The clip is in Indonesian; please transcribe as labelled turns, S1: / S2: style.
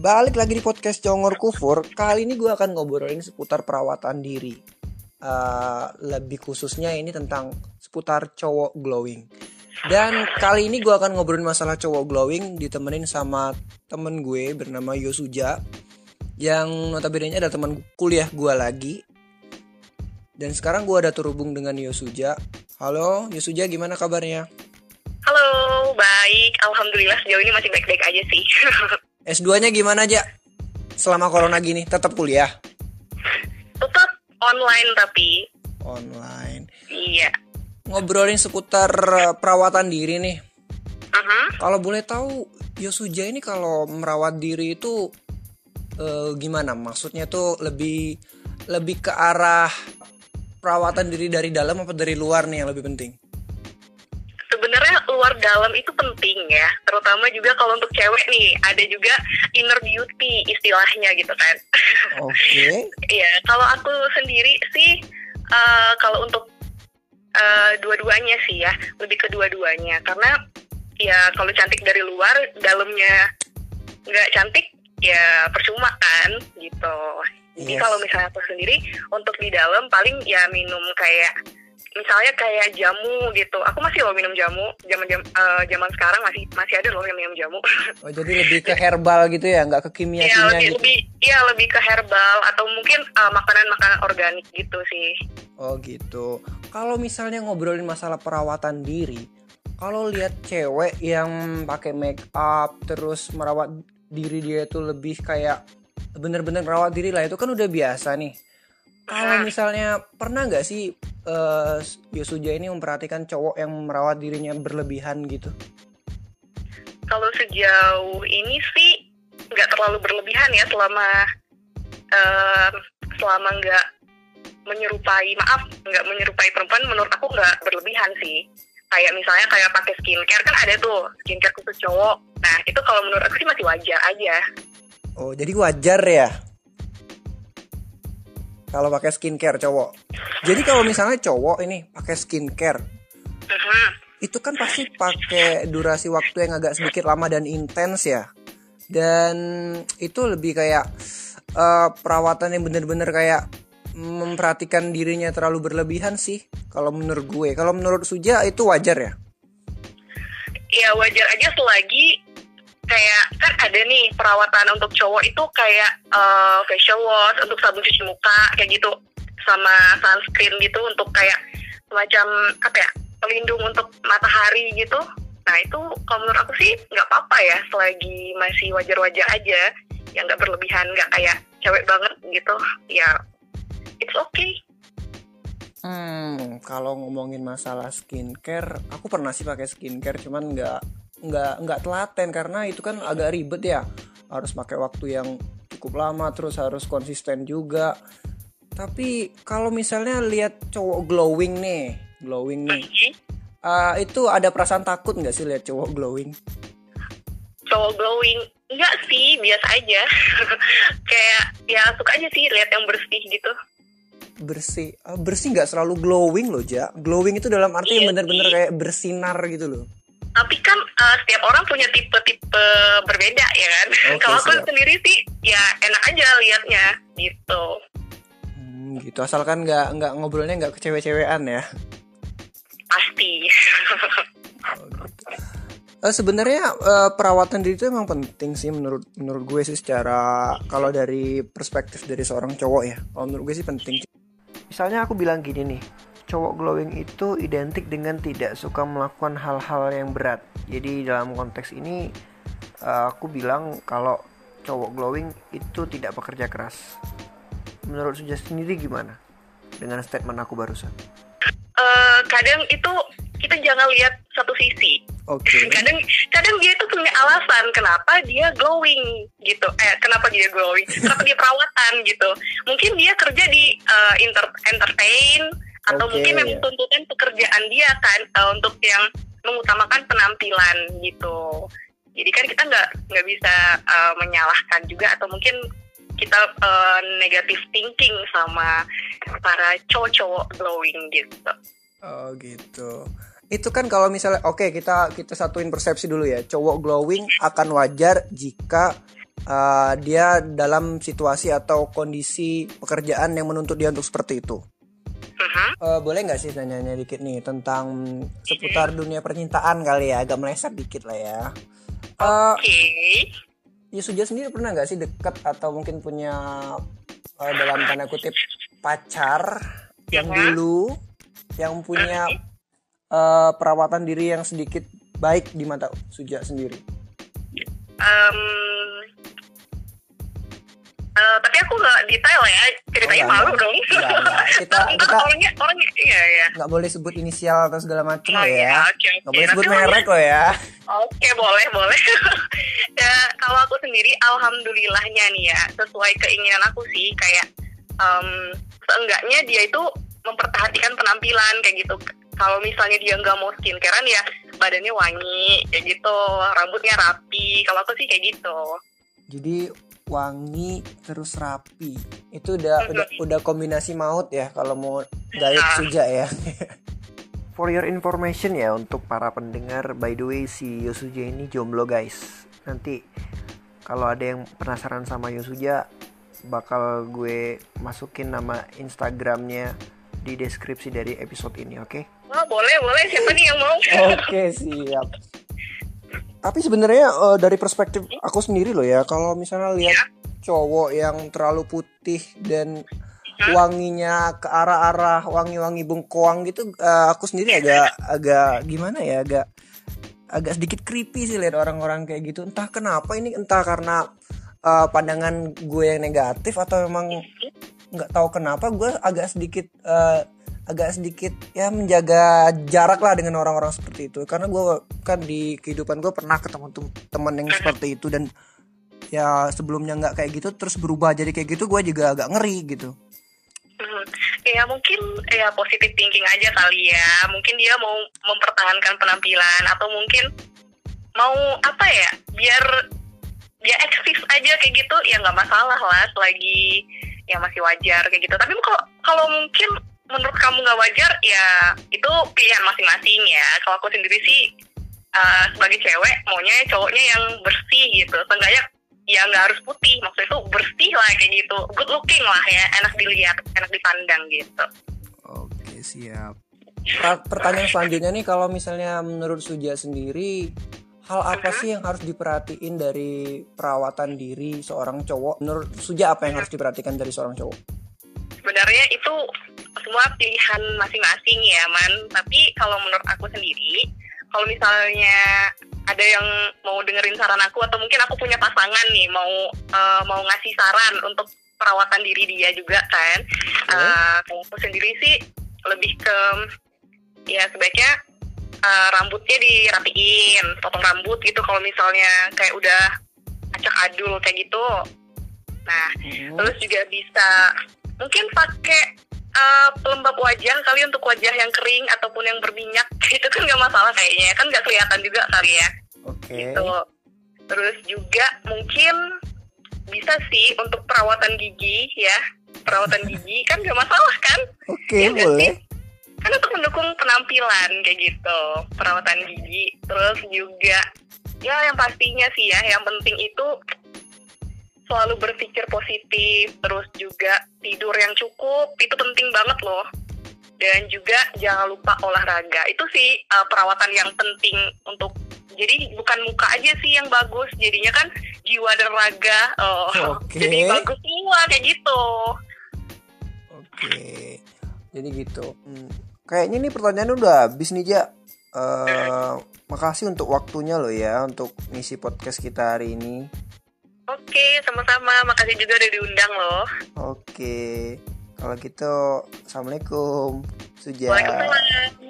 S1: Balik lagi di podcast Congor Kufur. Kali ini gue akan ngobrolin seputar perawatan diri. Uh, lebih khususnya ini tentang seputar cowok glowing. Dan kali ini gue akan ngobrolin masalah cowok glowing ditemenin sama temen gue bernama Yosuja yang notabene adalah teman kuliah gue lagi. Dan sekarang gue ada terhubung dengan Yosuja. Halo, Yosuja gimana kabarnya?
S2: Halo, baik. Alhamdulillah sejauh ini masih baik-baik aja sih.
S1: S2-nya gimana aja? Selama corona gini, tetap kuliah?
S2: Tetap online tapi.
S1: Online.
S2: Iya.
S1: Ngobrolin seputar eh, perawatan diri nih.
S2: Uh-huh.
S1: Kalau boleh tahu, Yosuja ini kalau merawat diri itu uh, gimana? Maksudnya tuh lebih lebih ke arah perawatan diri dari dalam apa dari luar nih yang lebih penting?
S2: Luar dalam itu penting ya terutama juga kalau untuk cewek nih ada juga inner beauty istilahnya gitu kan
S1: oke okay.
S2: ya kalau aku sendiri sih uh, kalau untuk uh, dua-duanya sih ya lebih ke dua-duanya karena ya kalau cantik dari luar dalamnya nggak cantik ya percuma kan gitu jadi yes. kalau misalnya aku sendiri untuk di dalam paling ya minum kayak misalnya kayak jamu gitu. Aku masih loh minum jamu. Zaman jam, uh, zaman sekarang masih masih ada loh yang minum jamu.
S1: Oh jadi lebih ke herbal gitu ya? Nggak ke kimia kimia
S2: ya, lebih,
S1: gitu?
S2: lebih ya lebih ke herbal atau mungkin uh, makanan makanan organik gitu sih.
S1: Oh gitu. Kalau misalnya ngobrolin masalah perawatan diri kalau lihat cewek yang pakai make up terus merawat diri dia itu lebih kayak bener-bener merawat diri lah itu kan udah biasa nih kalau misalnya pernah nggak sih uh, Yosuja ini memperhatikan cowok yang merawat dirinya berlebihan gitu?
S2: Kalau sejauh ini sih nggak terlalu berlebihan ya selama uh, selama nggak menyerupai maaf nggak menyerupai perempuan menurut aku nggak berlebihan sih. Kayak misalnya kayak pakai skincare kan ada tuh skincare khusus cowok. Nah itu kalau menurut aku sih masih wajar aja.
S1: Oh jadi wajar ya kalau pakai skincare cowok. Jadi kalau misalnya cowok ini pakai skincare,
S2: uh-huh.
S1: itu kan pasti pakai durasi waktu yang agak sedikit lama dan intens ya. Dan itu lebih kayak uh, perawatan yang bener-bener kayak memperhatikan dirinya terlalu berlebihan sih. Kalau menurut gue, kalau menurut Suja itu wajar ya?
S2: Ya wajar aja selagi kayak kan ada nih perawatan untuk cowok itu kayak uh, facial wash untuk sabun cuci muka kayak gitu. Sama sunscreen gitu untuk kayak semacam apa ya pelindung untuk matahari gitu. Nah itu kalau menurut aku sih nggak apa-apa ya selagi masih wajar-wajar aja. Yang nggak berlebihan nggak kayak cewek banget gitu. Ya it's okay.
S1: Hmm, kalau ngomongin masalah skincare, aku pernah sih pakai skincare, cuman nggak nggak nggak telaten karena itu kan agak ribet ya. Harus pakai waktu yang cukup lama terus harus konsisten juga. Tapi kalau misalnya lihat cowok glowing nih glowing nih. Uh, itu ada perasaan takut nggak sih lihat cowok glowing?
S2: Cowok glowing? Enggak sih biasa aja. Kayak ya suka aja sih lihat yang bersih gitu.
S1: Bersih. Uh, bersih nggak selalu glowing loh ja. Glowing itu dalam arti iya, yang bener-bener kayak bersinar gitu loh
S2: tapi kan uh, setiap orang punya tipe-tipe berbeda ya kan. Okay, Kalau aku sendiri sih ya enak aja liatnya gitu.
S1: Hmm, gitu asalkan nggak nggak ngobrolnya nggak ke cewek-cewekan ya.
S2: Pasti.
S1: oh, gitu. uh, Sebenarnya uh, perawatan diri itu emang penting sih menurut menurut gue sih secara kalau dari perspektif dari seorang cowok ya. Kalau menurut gue sih penting. Misalnya aku bilang gini nih, cowok glowing itu identik dengan tidak suka melakukan hal-hal yang berat. Jadi dalam konteks ini eh, aku bilang kalau cowok glowing itu tidak bekerja keras. Menurut Suja sendiri gimana dengan statement aku barusan?
S2: Uh, kadang itu kita jangan lihat satu sisi.
S1: Oke. Okay.
S2: Kadang kadang dia itu punya alasan kenapa dia glowing gitu. Eh kenapa dia glowing? Kenapa dia perawatan gitu? Mungkin dia kerja di uh, entertain atau okay. mungkin memang tuntutan pekerjaan dia kan uh, untuk yang mengutamakan penampilan gitu jadi kan kita nggak nggak bisa uh, menyalahkan juga atau mungkin kita uh, negative thinking sama para cowok-cowok glowing gitu
S1: oh gitu itu kan kalau misalnya oke okay, kita kita satuin persepsi dulu ya cowok glowing akan wajar jika uh, dia dalam situasi atau kondisi pekerjaan yang menuntut dia untuk seperti itu.
S2: Mhm.
S1: Uh, boleh nggak sih nanya-nanya dikit nih tentang seputar dunia percintaan kali ya, agak meleset dikit lah ya. Uh,
S2: Oke.
S1: Yusuja sendiri pernah nggak sih deket atau mungkin punya uh, dalam tanda kutip pacar yang
S2: Mhm.
S1: dulu yang punya uh, perawatan diri yang sedikit baik di mata Suja sendiri?
S2: Em, eh, tapi aku nggak detail ya ceritanya
S1: Oh, nggak,
S2: malu
S1: nggak.
S2: dong.
S1: Nggak. Kita- kita-
S2: orangnya orangnya iya ya.
S1: Nggak boleh sebut inisial atau segala macam
S2: Oh iya,
S1: ya.
S2: oke oke.
S1: Nggak boleh sebut
S2: Nanti orangnya-
S1: merek loh ya.
S2: Oke boleh boleh. ya kalau aku sendiri alhamdulillahnya nih ya sesuai keinginan aku sih kayak em, seenggaknya dia itu memperhatikan penampilan kayak gitu. Kalau misalnya dia nggak mau skincarean ya badannya wangi kayak gitu, rambutnya rapi. Kalau aku sih kayak gitu.
S1: Jadi wangi terus rapi. Itu udah udah udah kombinasi maut ya kalau mau gayet
S2: Nah.
S1: Suja ya. For your information ya untuk para pendengar, by the way si Yosuja ini jomblo guys. Nanti kalau ada yang penasaran sama Yosuja, bakal gue masukin nama Instagramnya di deskripsi dari episode ini, oke?
S2: Wah boleh boleh siapa nih yang mau?
S1: Oke siap. Tapi sebenarnya eh, dari perspektif aku sendiri loh ya, kalau misalnya lihat cowok yang terlalu putih dan wanginya ke arah-arah wangi-wangi bengkoang gitu, eh, aku sendiri agak agak gimana ya, agak agak sedikit creepy sih lihat orang-orang kayak gitu. Entah kenapa ini, entah karena eh, pandangan gue yang negatif atau memang nggak tahu kenapa gue agak sedikit eh, agak sedikit ya menjaga jarak lah dengan orang-orang seperti itu karena gue kan di kehidupan gue pernah ketemu tem- teman yang seperti itu dan ya sebelumnya nggak kayak gitu terus berubah jadi kayak gitu gue juga agak ngeri gitu
S2: Hmm, ya mungkin ya positif thinking aja kali ya. Mungkin dia mau mempertahankan penampilan atau mungkin mau apa ya? Biar dia eksis aja kayak gitu ya nggak masalah lah selagi ya masih wajar kayak gitu. Tapi kalau kalau mungkin menurut kamu nggak wajar ya itu pilihan masing-masing ya. Kalau aku sendiri sih eh, sebagai cewek maunya cowoknya yang bersih gitu. Seenggaknya ya nggak harus putih. Maksudnya itu bersih lah kayak gitu. Good looking lah ya. Enak dilihat enak dipandang gitu.
S1: Oke siap. Per- pertanyaan selanjutnya nih kalau misalnya menurut Suja sendiri hal apa sih yang harus diperhatiin dari perawatan diri seorang cowok? Menurut Suja apa yang harus diperhatikan dari seorang cowok?
S2: Sebenarnya itu semua pilihan masing-masing ya man. Tapi kalau menurut aku sendiri kalau misalnya ada yang mau dengerin saran aku atau mungkin aku punya pasangan nih mau eh, mau ngasih saran untuk perawatan diri dia juga kan Eh, kalau aku sendiri sih lebih ke ya sebaiknya eh, rambutnya dirapiin potong rambut gitu kalau misalnya kayak udah acak adul kayak gitu. Nah terus juga bisa mungkin pakai uh, pelembab wajah kali untuk wajah yang kering ataupun yang berminyak. Itu kan nggak masalah kayaknya kan nggak kelihatan juga kali ya.
S1: Oke.
S2: Gitu. Terus juga mungkin bisa sih untuk perawatan gigi ya. Perawatan gigi kan nggak masalah kan?
S1: Oke
S2: Iya nggak
S1: boleh.
S2: Sih? kan untuk mendukung penampilan kayak gitu. Perawatan gigi. Terus juga ya yang pastinya sih ya yang penting itu selalu berpikir positif terus juga tidur yang cukup itu penting banget loh dan juga jangan lupa olahraga itu sih uh, perawatan yang penting untuk jadi bukan muka aja sih yang bagus jadinya kan jiwa dan raga oh,
S1: Oke.
S2: jadi bagus semua kayak gitu
S1: Oke, jadi gitu. Hmm, kayaknya nih pertanyaan udah habis nih Ja. Eh, makasih untuk waktunya lo ya untuk ngisi podcast kita hari ini.
S2: Sama-sama. Makasih juga udah diundang loh.
S1: Oke, kalau gitu, assalamualaikum, Suja.
S2: Waalaikumsalam.